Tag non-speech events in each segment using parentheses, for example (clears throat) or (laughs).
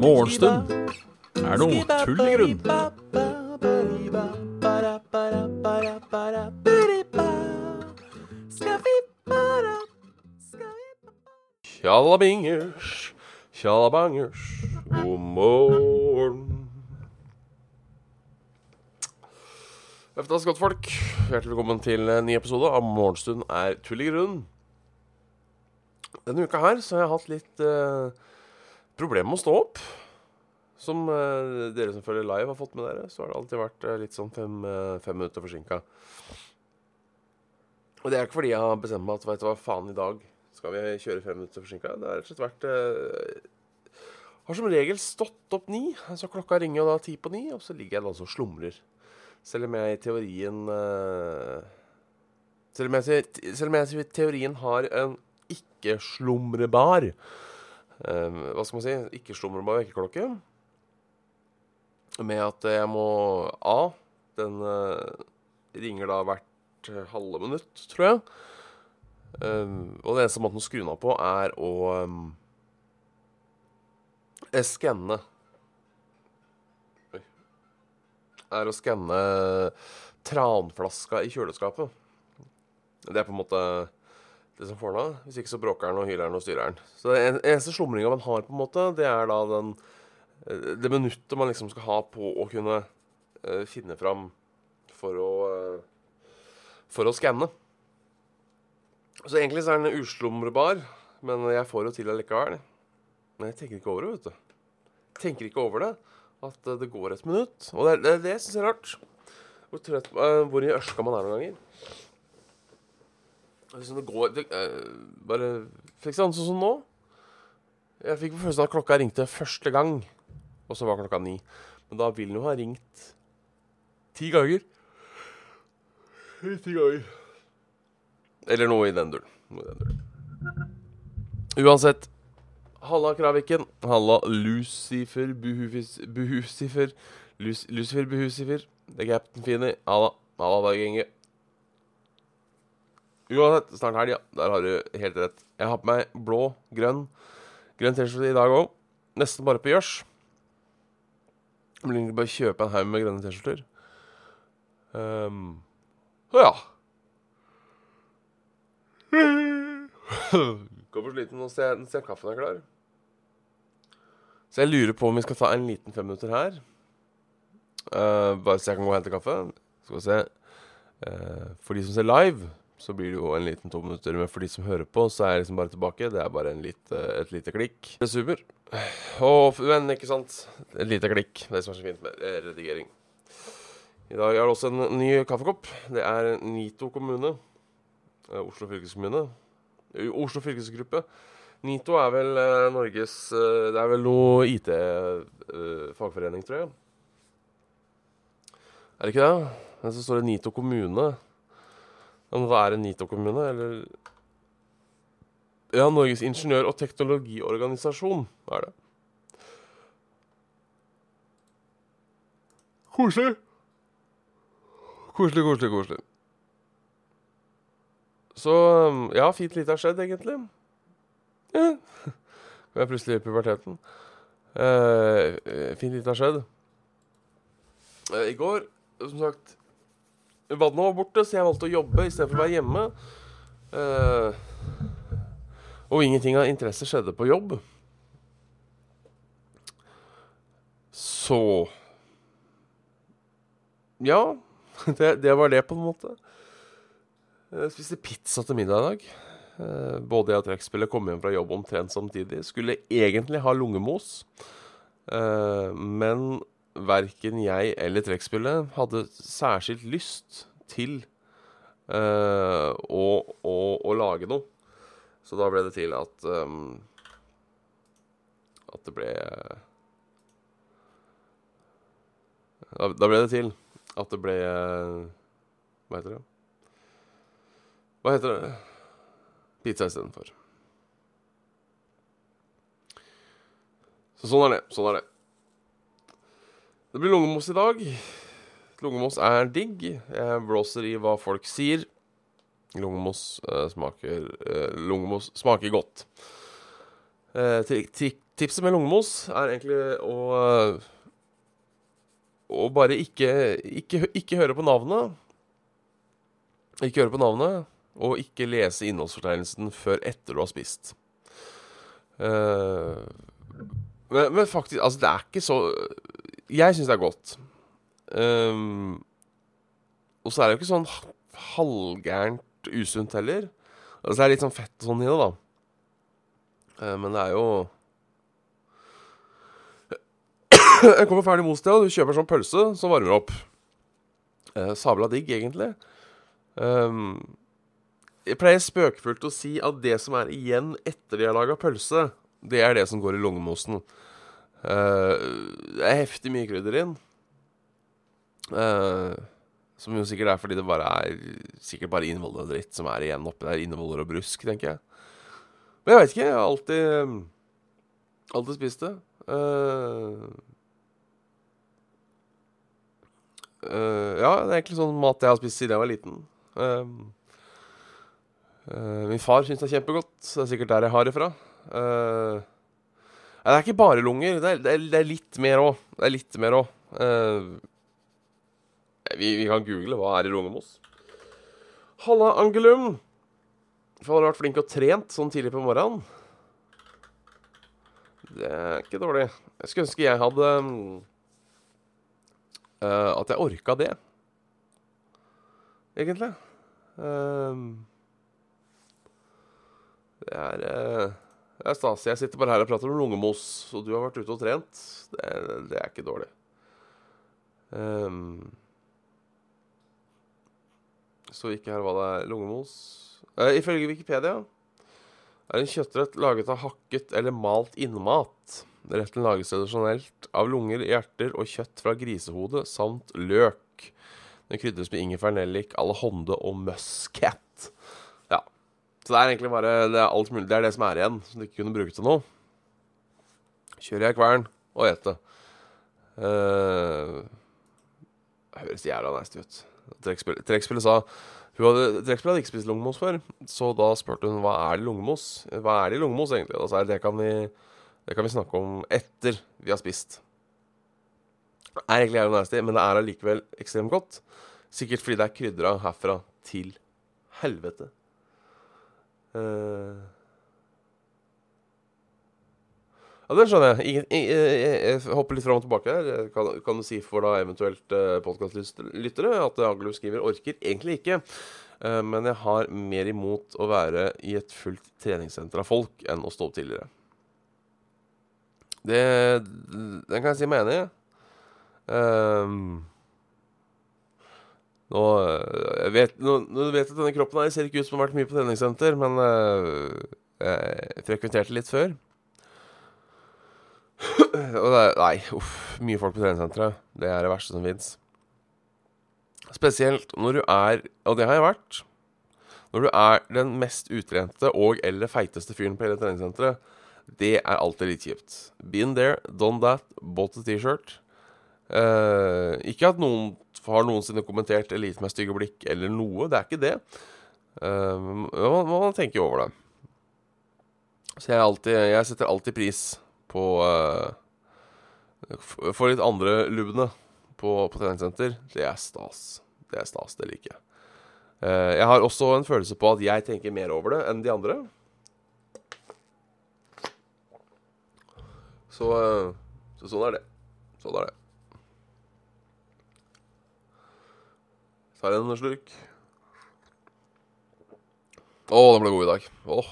Morgenstund er noe tull i grunn. Tjallabingers, tjallabangers, god morgen. Eftas godt folk. Hjertelig velkommen til en ny episode av Morgenstund er tull i grunn. Denne uka her så har jeg hatt litt uh, problemer med å stå opp. Som uh, dere som følger live, har fått med dere, så har det alltid vært uh, litt sånn fem, fem minutter forsinka. Og det er ikke fordi jeg har bestemt meg at vet du hva faen i dag skal vi kjøre fem minutter forsinka. Det har rett og slett vært uh, Har som regel stått opp ni, så klokka ringer jo da ti på ni, og så ligger jeg da og slumrer. Selv om jeg i teorien uh, selv, om jeg, selv om jeg i teorien har en ikke-slumrebar uh, Hva skal man si? Ikke-slumrebar vekkerklokke. Med at jeg må A. Den ringer da hvert halve minutt, tror jeg. Og den eneste måten å skru den av på, er å skanne Er å skanne tranflaska i kjøleskapet. Det er på en måte det som får den av. Hvis ikke så bråker den og hyler den og styrer den. Så den eneste slumringa man har, på en måte, det er da den det minuttet man liksom skal ha på å kunne uh, finne fram for å uh, for å skanne. Så egentlig så er den uslumrebar, men jeg får jo til allikevel. Men jeg tenker ikke over det, vet du. Tenker ikke over det. At det går et minutt. Og det, det, det syns jeg er rart. Hvor, trøtt, uh, hvor i ørska man er noen ganger. Liksom det går det, uh, Bare fikk sånn som nå. Jeg fikk på følelsen at klokka ringte første gang, og så var klokka ni. Men da vil den jo ha ringt ti ganger. Ti ganger. Eller noe i den duren. Noe i den duren. Uansett. Halla, Kraviken. Halla, Lucifer Buhufis, Buhusifer. Lus, Lucifer Buhusifer. Det er Captain Fini. Halla. Halla, Dag Inge. Uansett, snart helg, ja. Der har du helt rett. Jeg har på meg blå, grønn Grønn T-skjorte i dag òg. Nesten bare på gjørs. Blir egentlig bare kjøpe en haug med grønne T-skjorter. Um, og ja. Går for sliten. Nå ser jeg, ser kaffen er klar. Så jeg lurer på om vi skal ta en liten femminutter her. Uh, bare så jeg kan gå og hente kaffe. Skal vi se. Uh, for de som ser live, så blir det jo en liten to minutter. Men for de som hører på, så er jeg liksom bare tilbake. Det er bare litt, uh, et lite klikk. Det er super. Og, men ikke sant. Et lite klikk. Det som er så fint med redigering. I dag er det også en ny kaffekopp. Det er Nito kommune. Oslo fylkeskommune. Oslo fylkesgruppe. NITO er vel uh, Norges uh, Det er vel noe IT-fagforening, uh, tror jeg. Er det ikke det? Men så står det NITO kommune. Men hva er en NITO kommune, eller Ja, Norges ingeniør- og teknologiorganisasjon er det. Koselig. Koselig, koselig, koselig. Så ja, fint lite har skjedd, egentlig. Ja. er jeg plutselig i puberteten. Uh, fint lite har skjedd. Uh, I går, som sagt Vannet var borte, så jeg valgte å jobbe istedenfor å være hjemme. Uh, og ingenting av interesse skjedde på jobb. Så Ja, (laughs) det, det var det, på en måte. Jeg spiste pizza til middag i dag. Både jeg og trekkspillet kom hjem fra jobb omtrent samtidig. Skulle egentlig ha lungemos, men verken jeg eller trekkspillet hadde særskilt lyst til å, å, å, lage noe. Så da ble det til at At det ble Da ble det til at det ble Hva heter det? Hva heter det? Pizza istedenfor. Så sånn er det. Sånn er det. Det blir lungemos i dag. Lungemos er digg. Jeg blåser i hva folk sier. Lungemos eh, smaker eh, Lungemos smaker godt. Eh, tipset med lungemos er egentlig å eh, Å bare ikke, ikke, ikke høre på navnet. Ikke høre på navnet, og ikke lese innholdsfortegnelsen før etter du har spist. Uh, men, men faktisk Altså, det er ikke så Jeg syns det er godt. Um, og så er det jo ikke sånn halvgærent usunt heller. Altså det er litt sånn fett og sånn i det, da. Uh, men det er jo (coughs) Jeg kommer ferdig most til, og du kjøper sånn pølse som varmer opp. Uh, sabla digg, egentlig. Um, jeg pleier spøkefullt å si at det som er igjen etter de har laga pølse, det er det som går i lungemosen. Uh, det er heftig mye krydder inn. Uh, som jo sikkert er fordi det bare er Sikkert bare inneholder dritt som er igjen oppi der. Inneholder og brusk, tenker jeg. Men jeg veit ikke. Jeg har alltid Alltid spist det. Uh, uh, ja, det er egentlig sånn mat jeg har spist siden jeg var liten. Uh, min far syns det er kjempegodt. Det er sikkert der jeg har det fra. det er ikke bare lunger. Det er, det er, det er litt mer òg. Det er litt mer òg. Vi, vi, kan google hva er i lungemos. Halla, Angelum. For har du vært flink og trent sånn tidlig på morgenen? Det er ikke dårlig. Jeg skulle ønske jeg hadde uh, At jeg orka det. Egentlig. Uh, det er uh, Det er stas. Jeg sitter bare her og prater om lungemos, og du har vært ute og trent. Det, det er ikke dårlig. Um, så ikke her hva det er. Lungemos. Uh, ifølge Wikipedia er en kjøttrett laget av hakket eller malt innmat. Retten lages tradisjonelt av lunger, hjerter og kjøtt fra grisehode samt løk. Den krydres med ingefær, nellik, alahonde og muscat. Så det er egentlig bare det er alt mulig. Det er det som er igjen, som du ikke kunne bruke til noe. Kjører jeg kvern og ete. Uh, høres jævla nasty ut. Trekkspillet sa hun hadde, hadde ikke spist lungemos før, så da spurte hun hva er det lungemos Hva er det i lungemos egentlig. Da sa jeg det kan, vi, det kan vi snakke om etter vi har spist. Det er egentlig jævla nasty, men det er allikevel ekstremt godt. Sikkert fordi det er krydra herfra til helvete. Uh, Ja, Den skjønner jeg. Jeg, jeg, jeg. hopper litt fram og tilbake her. Kan, kan, du si for da eventuelt uh, podkastlyttere at Aglo skriver orker egentlig ikke. Uh, men jeg har mer imot å være i et fullt treningssenter av folk enn å stå opp tidligere. Det Den kan jeg si meg enig i. Um, nå, jeg vet, nå, nå vet jeg at denne kroppen her ser ikke ut som har vært mye på treningssenter, men uh, jeg frekventerte litt før. Nei, uff. Mye folk på treningssenteret. Det er det verste som fins. Spesielt når du er, og det har jeg vært Når du er den mest utrente og eller feiteste fyren på hele treningssenteret, det er alltid litt kjipt. Been there, done that, bought a T-shirt. Uh, ikke at noen har noensinne kommentert elite med stygge blikk eller noe. Det er ikke det. Uh, man, man tenker over det. Så jeg, alltid, jeg setter alltid pris på uh, For litt andre lubne på, på treningssenter, det er stas. Det er stas, det liker jeg. Uh, jeg har også en følelse på at jeg tenker mer over det enn de andre. Så, uh, så sånn er det. Sånn er det. Tar en slurk. Å, den ble god i dag. Oh.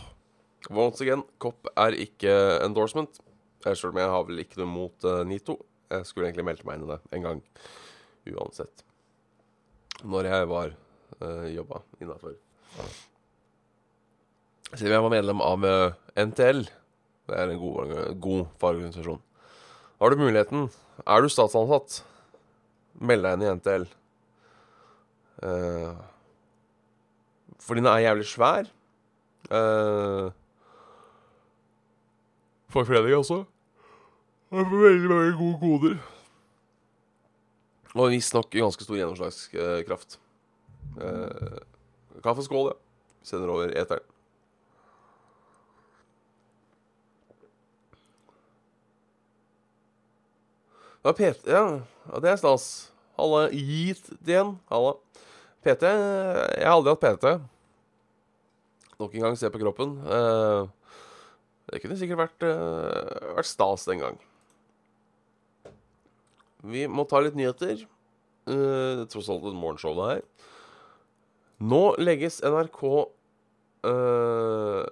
Once again, kopp er ikke endorsement. Selv om jeg har vel ikke noe mot uh, Nito. Jeg skulle egentlig meldt meg inn i det en gang uansett. Når jeg var uh, jobba innafor. Siden jeg var medlem av uh, NTL, det er en god, god fagorganisasjon, har du muligheten Er du statsansatt, meld deg inn i NTL. Uh, fordi den er jævlig svær. Uh, Fagforening også. Jeg får veldig mange gode koder. Og visstnok ganske stor gjennomslagskraft. Uh, kaffeskål, ja. Sender over eteren. Ja, Peter, Ja, ja det er stas. Halla, gitt igjen. Halla. PT Jeg har aldri hatt PT. Nok en gang se på kroppen. Eh, det kunne sikkert vært, eh, vært stas den gang. Vi må ta litt nyheter. Uh, tross alt et morgenshow, det her. Nå legges NRK uh,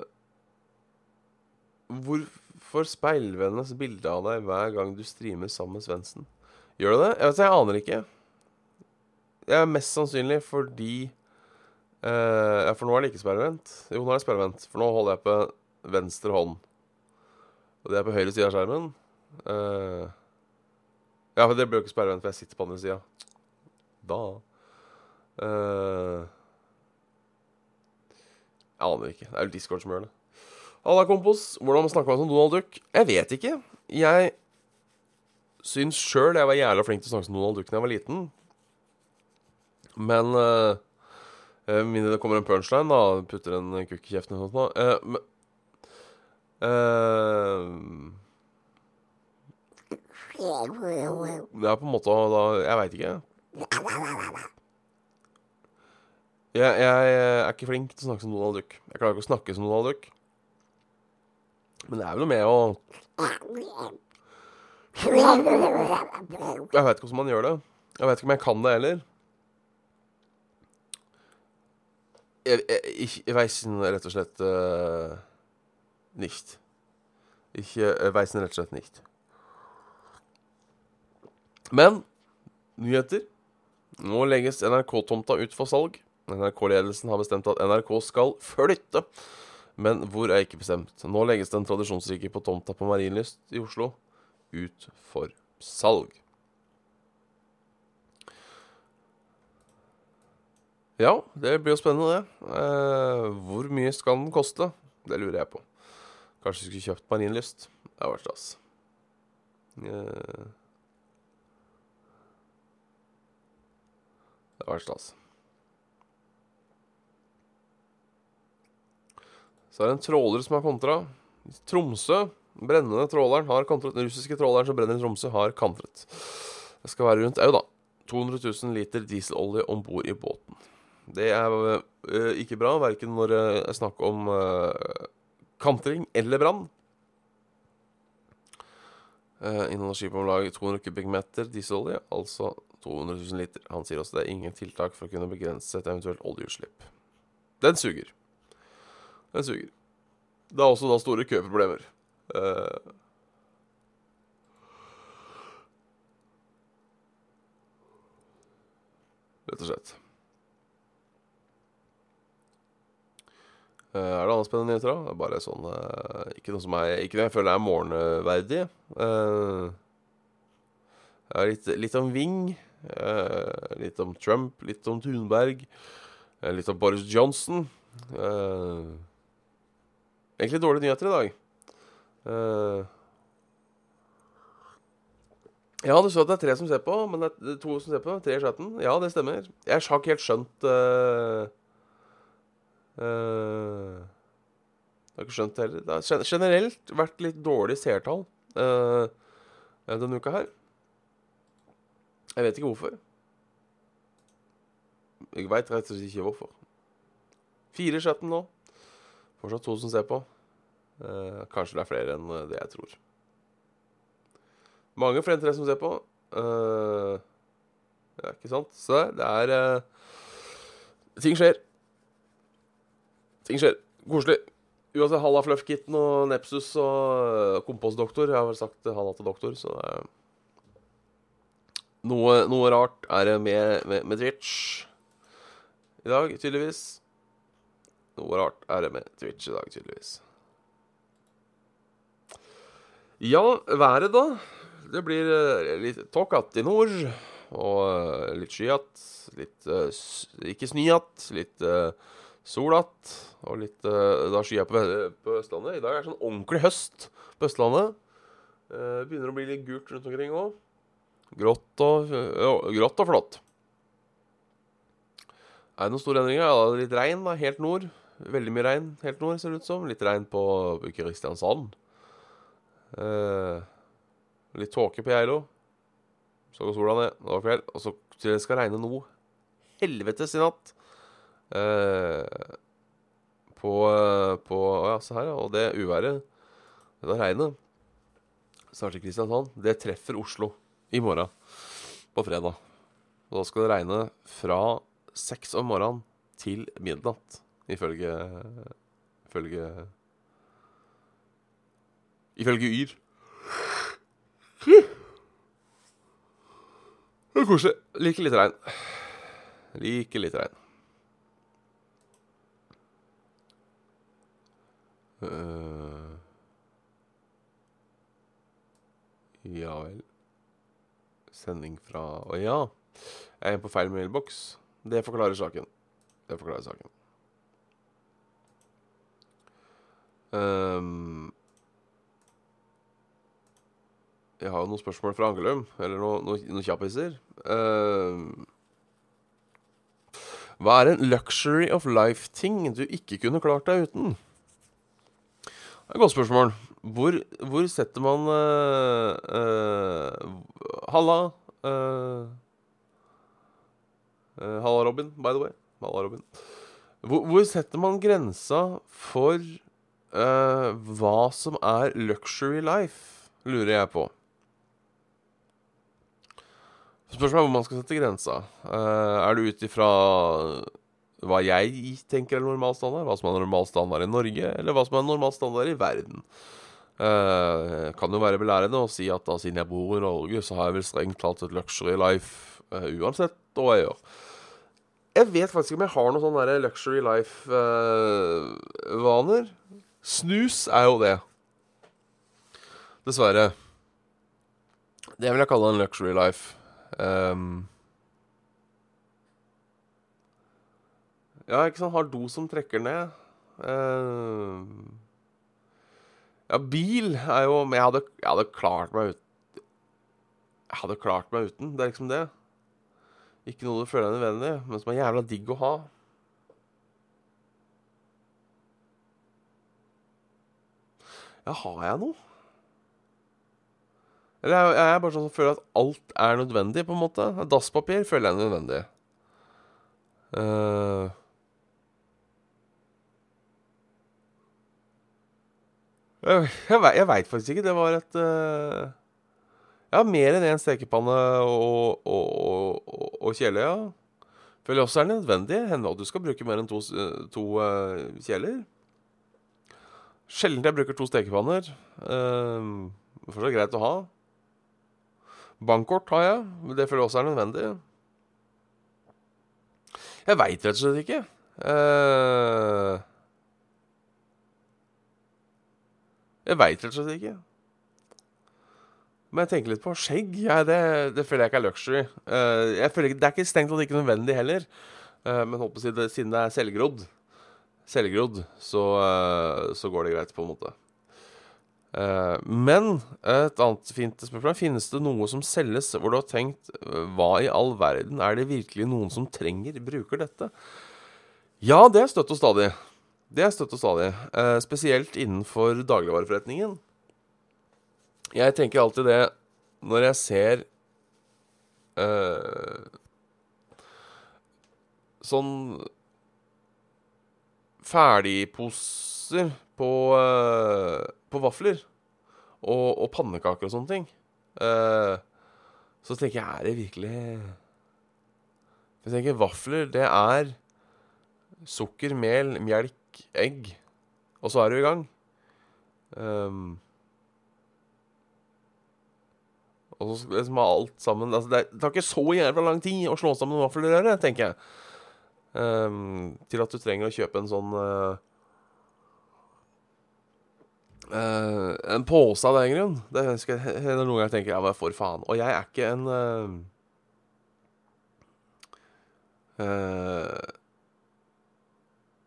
Hvorfor speilvendes bilde av deg hver gang du streamer sammen med Svendsen? Gjør det det? Jeg, vet, jeg aner ikke. Er mest sannsynlig fordi Ja, for nå er det ikke sperrevent. Jo, nå er det sperrevent, For nå holder jeg på venstre hånd. Og det er på høyre side av skjermen. Uh, ja, for det blir jo ikke sperrevent, for jeg sitter på andre sida. Da uh, Jeg aner ikke. Det er jo Discord som gjør det. Halla, kompos. Hvordan snakker man som Donald Duck? Jeg vet ikke. Jeg syns sjøl jeg var jævla flink til å snakke som Donald Duck da jeg var liten. Men uh, Mindre det kommer en punchline, da. Putter en kukk i kjeften eller noe sånt. Uh, det er på en måte da Jeg veit ikke. Jeg, jeg, er ikke flink til å snakke som Donald Duck. Jeg klarer ikke å snakke som Donald Duck. Men det er vel noe med å Jeg veit ikke hvordan man gjør det. Jeg vet ikke om jeg kan det heller. Jeg, jeg, ich weisen rett og slett uh, nicht. Ich uh, weisen rett og slett nicht. Men nyheter. Nå legges NRK-tomta ut for salg. NRK-ledelsen har bestemt at NRK skal flytte. Men hvor er ikke bestemt. Nå legges den tradisjonsrike på tomta på Marienlyst i Oslo ut for salg. Ja, det blir jo spennende, det. Eh, hvor mye skal den koste? Det lurer jeg på. Kanskje du skulle kjøpt Marienlyst. Det hadde vært stas. Eh, det hadde vært stas. Så er det en tråler som har kontra. Tromsø. Brennende tråleren har kontret. Den russiske tråleren som brenner i Tromsø, har kantret. Det skal være rundt au, da. 200 000 liter dieselolje om bord i båten. Det er uh, ikke bra, verken når det er snakk om uh, kantring eller brann. Uh, inneholder skipet om lag 200 kubikkmeter dieselolje, altså 200 000 liter. Han sier også det er ingen tiltak for å kunne begrense et eventuelt oljeutslipp. Den suger. Den suger. Det er også da store køproblemer. Uh, rett og slett. Er det andre spennende nyheter, da? Bare sånn uh, Ikke noe som er Ikke noe jeg føler er morgenverdig. Uh, litt, litt, om Ving. litt om Trump. Litt om Thunberg. litt om Boris Johnson. egentlig dårlige nyheter i dag. ja, du så at det er tre som ser på, men det er to som ser på. Tre i chatten. Ja, det stemmer. Jeg har ikke helt skjønt Uh, jeg har ikke skjønt det heller. Det har generelt vært litt dårlig seertall uh, denne uka her. Jeg vet ikke hvorfor. Jeg veit rett og slett ikke hvorfor. Fire i chatten nå. Fortsatt to som ser på. Uh, kanskje det er flere enn det jeg tror. Mange flere enn tre som ser på. Uh, ja, ikke sant? Så det er Ting skjer. Ting skjer. Koselig. Uansett, Halla Fluffkitten og Nepsus og Kompostdoktor. Jeg har vel sagt Halla til doktor, så det er noe, noe rart er det med, med, med, Twitch i dag, tydeligvis. Noe rart er det med Twitch i dag, tydeligvis. Ja, været, da. Det blir litt tåkete i nord. Og litt skyete. Litt Ikke snøete. Litt sol att, og litt uh, da skyer på, på, Østlandet. I dag er det sånn ordentlig høst på Østlandet. Uh, begynner å bli litt gult rundt omkring òg. Grått og, grått og flott. Er det noen store endringer? Ja, det er litt regn da, helt nord. Veldig mye regn helt nord, ser det ut som. Litt regn på Kristiansand. Eh, litt tåke på Geilo. Så går sola ned. Det var kveld. Og så skal det regne noe helvetes i natt. Eh, på, på Å ja, se her, ja. Og det uværet, det regnet, snart i Kristiansand, det treffer Oslo i morgen. På fredag. Og da skal det regne fra seks om morgenen til midnatt, ifølge Ifølge Ifølge Yr. Det er koselig. Liker litt regn. Liker litt regn. Uh, ja vel Sending fra Å ja. Jeg er på feil mailboks. Det forklarer saken. Det forklarer saken. Um, jeg har jo noen spørsmål fra Angelum, eller noen no, noen kjappiser. Um, hva er en luxury of life-ting du ikke kunne klart deg uten? Godt spørsmål. Hvor, hvor setter man uh, uh, Halla. Uh, halla, Robin, by the way. Halla, Robin. Hvor, hvor setter man grensa for hva som er luxury life, lurer jeg på. Spørsmålet er hvor man skal sette grensa. er det ut ifra hva jeg tenker er normal standard? Hva som er normal standard i Norge, eller hva som er normal standard i verden? Uh, kan jo være belærende å si at da siden jeg bor i Norge, så har jeg vel strengt talt et luxury life uh, uansett hva jeg gjør. Jeg vet faktisk ikke om jeg har noen sånne luxury life-vaner. Uh, Snus er jo det. Dessverre. Det vil jeg kalle en luxury life. Um, ja, ikke sant. Har do som trekker ned. Uh, ja, bil er jo Men jeg hadde, jeg hadde klart meg uten Jeg hadde klart meg uten. Det er liksom det. Ikke noe du føler deg nødvendig, men som er jævla digg å ha. Ja, har jeg noe? Eller jeg, jeg er bare sånn som føler at alt er nødvendig, på en måte. Dasspapir føler jeg er nødvendig. Uh, jeg jeg, jeg veit faktisk ikke. Det var et uh, Ja, mer enn én stekepanne og, og, og, og kjele, ja. Føler også er nødvendig. Hender at du skal bruke mer enn to, to uh, kjeler. Sjelden jeg bruker to stekepanner. Uh, fortsatt greit å ha. Bankkort har jeg, det føler jeg også er nødvendig. Jeg veit rett og slett ikke. Uh, jeg veit rett og slett ikke. Men jeg tenker litt på skjegg. Ja, det, det, føler jeg ikke er luxury. Uh, jeg føler ikke, Det er ikke stengt tatt ikke nødvendig heller. Uh, men håper si det, siden det er selvgrodd, selvgrodd, så, uh, så, går det greit, på en måte. Men et annet fint spørsmål Finnes det noe som selges hvor du har tenkt Hva i all verden er det virkelig noen som trenger, bruker dette? Ja, det er støtt og stadig. Det er støtt og stadig. Uh, spesielt innenfor dagligvareforretningen. Jeg tenker alltid det når jeg ser Sånn ferdigposer på, uh, på vafler og, og, pannekaker og sånne ting. Uh, så tenker jeg, er det virkelig Jeg tenker vafler, det er sukker, mel, egg. Og så er du i gang. Um, og så liksom alt sammen altså det, tar ikke så jævla lang tid å slå sammen vaffelrøre, tenker jeg. Um, til at du trenger å kjøpe en sånn uh, uh, En pose av den grunn. Det er noen ganger jeg tenker ja, men for faen. Og jeg er ikke en uh,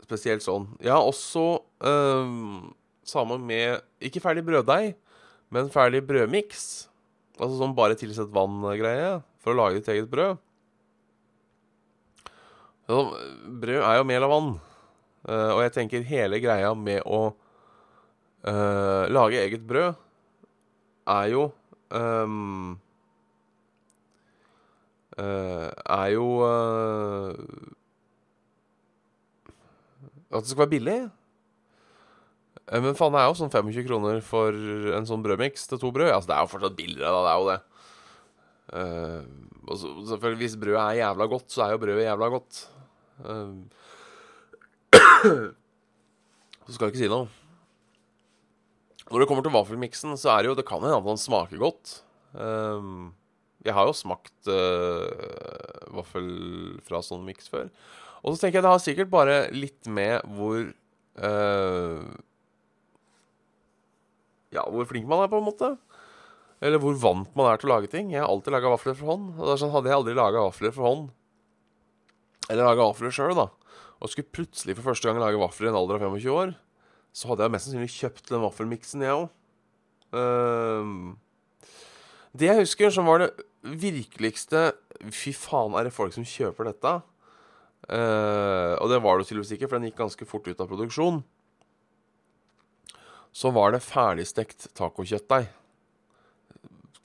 Spesielt sånn. Jeg har også sammen med Ikke ferdig brøddeig, men ferdig brødmiks. Altså sånn bare tilsett vann-greie for å lage ditt eget brød. Brød er jo mel og vann. Uh, og jeg tenker hele greia med å uh, lage eget brød er jo um, uh, Er jo At det skal være billig. Eh, Men faen, det er jo sånn 25 kroner for en sånn brødmiks til to brød. Altså, det er jo fortsatt billigere, da. Det er jo det. Uh, og så, selvfølgelig, hvis brødet er jævla godt, så er jo brødet jævla godt. Uh, (clears throat) så skal jeg ikke si noe. Når det kommer til vaffelmiksen, så er det jo Det kan hende at den smaker godt. Uh, jeg har jo smakt vaffel fra sånn miks før. Og så tenker jeg det har sikkert bare litt med hvor uh, Ja, hvor flink man er, på en måte. Eller hvor vant man er til å lage ting. Jeg har alltid laga vafler for hånd. Og det er sånn, Hadde jeg aldri laga vafler for hånd, eller laga vafler sjøl, da, og skulle plutselig for første gang lage vafler i en alder av 25 år, så hadde jeg mest sannsynlig kjøpt den vaffelmiksen, jeg òg. det jeg husker som var det virkeligste Fy faen, er det folk som kjøper dette? Eh, og det var det tydeligvis ikke, for den gikk ganske fort ut av produksjon. Så var det ferdigstekt tacokjøttdeig.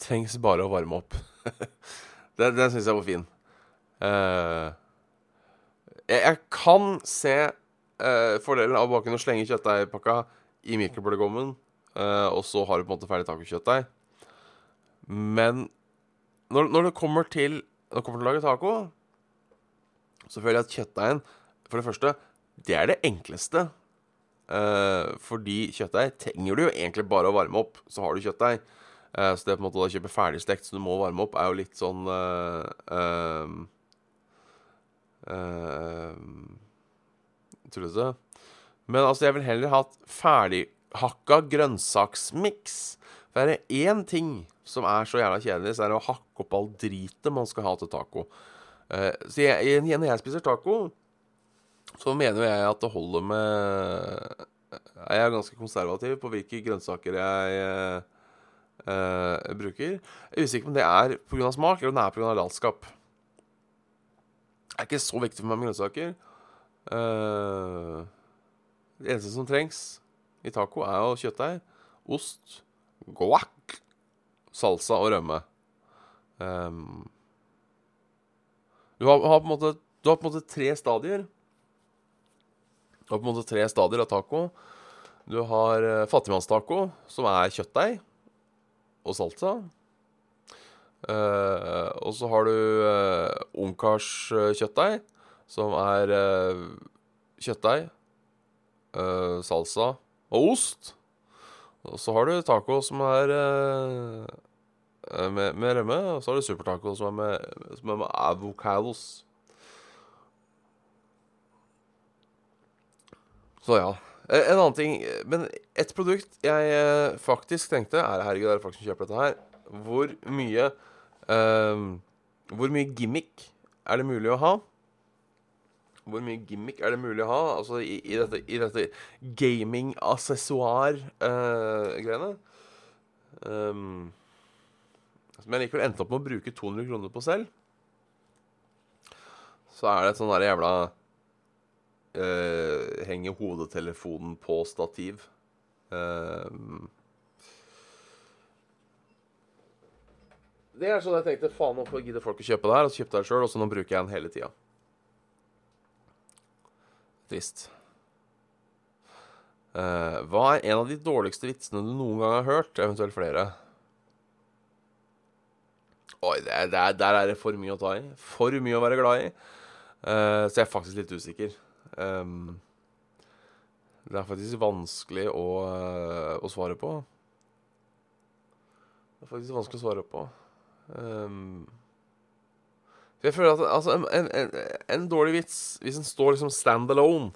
Trengs bare å varme opp. (laughs) den den syns jeg var fin. Eh, jeg, jeg kan se eh, fordelen av å bare kunne slenge kjøttdeigpakka i mikrobølgeovnen, eh, og så har du på en måte ferdig tacokjøttdeig. Men når, når det kommer til Når det kommer til å lage taco, så føler jeg at kjøttdeigen For det første, det er det enkleste. Eh, fordi kjøttdeig trenger du jo egentlig bare å varme opp, så har du kjøttdeig. Eh, så det på en måte å kjøpe ferdigstekt som du må varme opp, er jo litt sånn eh, eh, eh, Tullete. Men altså, jeg vil heller ha ferdighakka grønnsaksmiks. For er det én ting som er så jævla kjedelig, så er det å hakke opp all dritet man skal ha til taco. Eh, så jeg, når jeg spiser taco, så mener jeg at det holder med Jeg er ganske konservativ på hvilke grønnsaker jeg Uh, bruker. Jeg er usikker på om det er pga. smak, eller om det er pga. latskap. Det er ikke så viktig for meg med grønnsaker. Uh, det eneste som trengs i taco, er jo kjøttdeig, ost, guac, salsa og rømme. Um, du, har, har måte, du har på en måte tre stadier. Du har på en måte tre stadier av taco. Du har uh, fattigmannstaco, som er kjøttdeig og salsa. Uh, og så har du uh, ungkarskjøttdeig, som er uh, kjøttdeig, uh, salsa og ost. Og så har du taco som er uh, med, med rømme, og så har du supertaco som er med, som er med avocados. Så ja. Eh, En annen ting Men et produkt jeg eh, faktisk tenkte er Herregud, det er folk som kjøper dette her. Hvor mye eh, Hvor mye gimmick er det mulig å ha? Hvor mye gimmick er det mulig å ha Altså i, i dette, dette gaming-assessoir-greiene? Um, som jeg likevel endte opp med å bruke 200 kroner på selv. Så er det et sånn der jævla uh, Henge hodetelefonen på stativ. Uh, det er sånn jeg tenkte faen, hvorfor gidder folk å kjøpe det her? Og så kjøpte jeg det sjøl, og så nå bruker jeg den hele tida. Trist. Uh, hva er en av de dårligste vitsene du noen gang har hørt? Eventuelt flere. Oi, det er, det er, der er det for mye å ta i. For mye å være glad i. Uh, så jeg er faktisk litt usikker. Um, det er faktisk vanskelig å, uh, å svare på. Det er faktisk vanskelig å svare på. For jeg føler at altså, en, en, en, dårlig vits, hvis den står liksom stand alone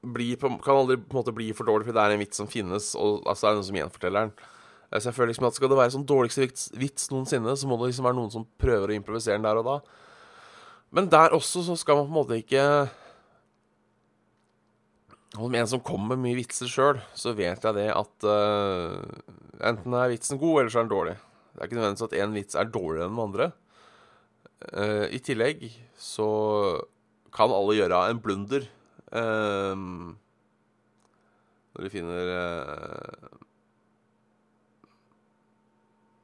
på, kan aldri på en måte bli for dårlig, fordi det er en vits som finnes, og altså, det er noen som gjenforteller den. Så jeg føler liksom at Skal det være sånn dårligste vits, vits noensinne, så må det liksom være noen som prøver å improvisere den der og da. Men der også så skal man på en måte ikke Om en som kommer med mye vitser sjøl, så vet jeg det at uh, enten er vitsen god, eller så er den dårlig. Det er ikke nødvendigvis at én vits er dårligere enn den andre. Uh, I tillegg så kan alle gjøre en blunder uh, når de finner uh,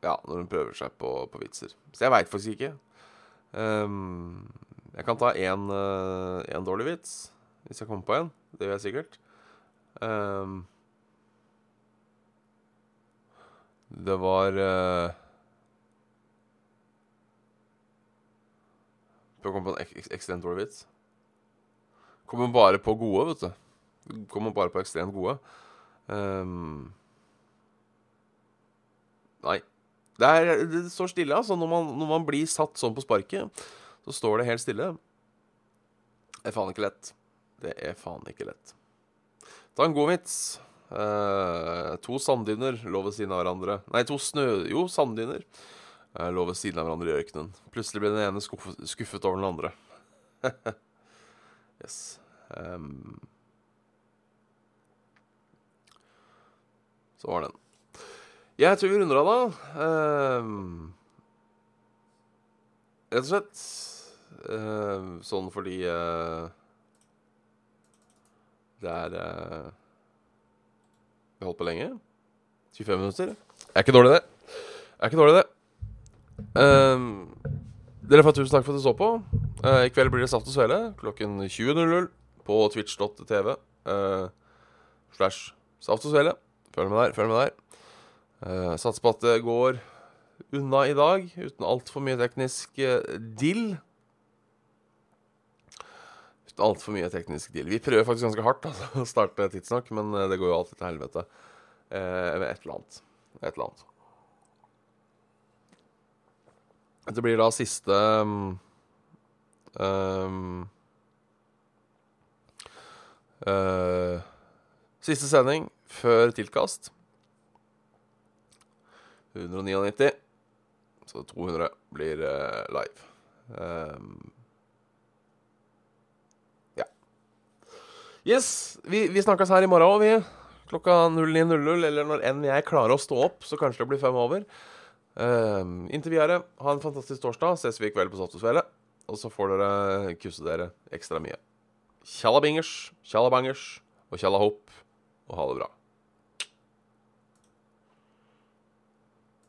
Ja, når de prøver seg på, på vitser. Så jeg veit faktisk ikke. Um, jeg kan ta én uh, dårlig vits, hvis jeg kommer på en. Det gjør jeg sikkert. Um, det var uh, Prøv å komme på en ek ekstremt dårlig vits. Kommer bare på gode, vet du. Kommer bare på ekstremt gode. Um, nei. Det, er, det står stille, altså. Når man, når man, blir satt sånn på sparket, så står det helt stille. Det er faen ikke lett. Det er faen ikke lett. Ta en god vits. Uh, to sanddyner lå ved siden av hverandre. Nei, to snø... Jo, sanddyner uh, lå ved siden av hverandre i ørkenen. Plutselig ble den ene skuffet, skuffet over den andre. (laughs) yes. Um. Så var den. Jeg tror vi runder av, da. Uh, rett og slett. Uh, sånn fordi uh, Det er uh, Vi har holdt på lenge. 25 minutter. Er ikke dårlig, det. Er ikke dårlig, det. Um, dere får tusen takk for at dere så på. I kveld blir det Saft og Svele klokken 20.00 på twitch.tv. slash Saft og Svele. Følg med der. Følg med der. Uh, Satser på at det går unna i dag uten altfor mye teknisk uh, dill. Altfor mye teknisk deal. Vi prøver faktisk ganske hardt altså, å starte tidsnok, men uh, det går jo alltid til helvete Eh, med et eller annet. Et eller annet. Det blir da siste um, um, Siste sending før tilkast. 199. Så 200 blir uh, live. Um, Yes, vi, vi snakkes her i morgen òg, vi. Klokka 09.00, eller når enn jeg klarer å stå opp, så kanskje det blir fem over. Uh, inntil videre, ha en fantastisk torsdag. Ses vi i kveld på Saftosvellet. Og så får dere kusse dere ekstra mye. Tjallabingers, tjallabangers og tjallahopp, og ha det bra.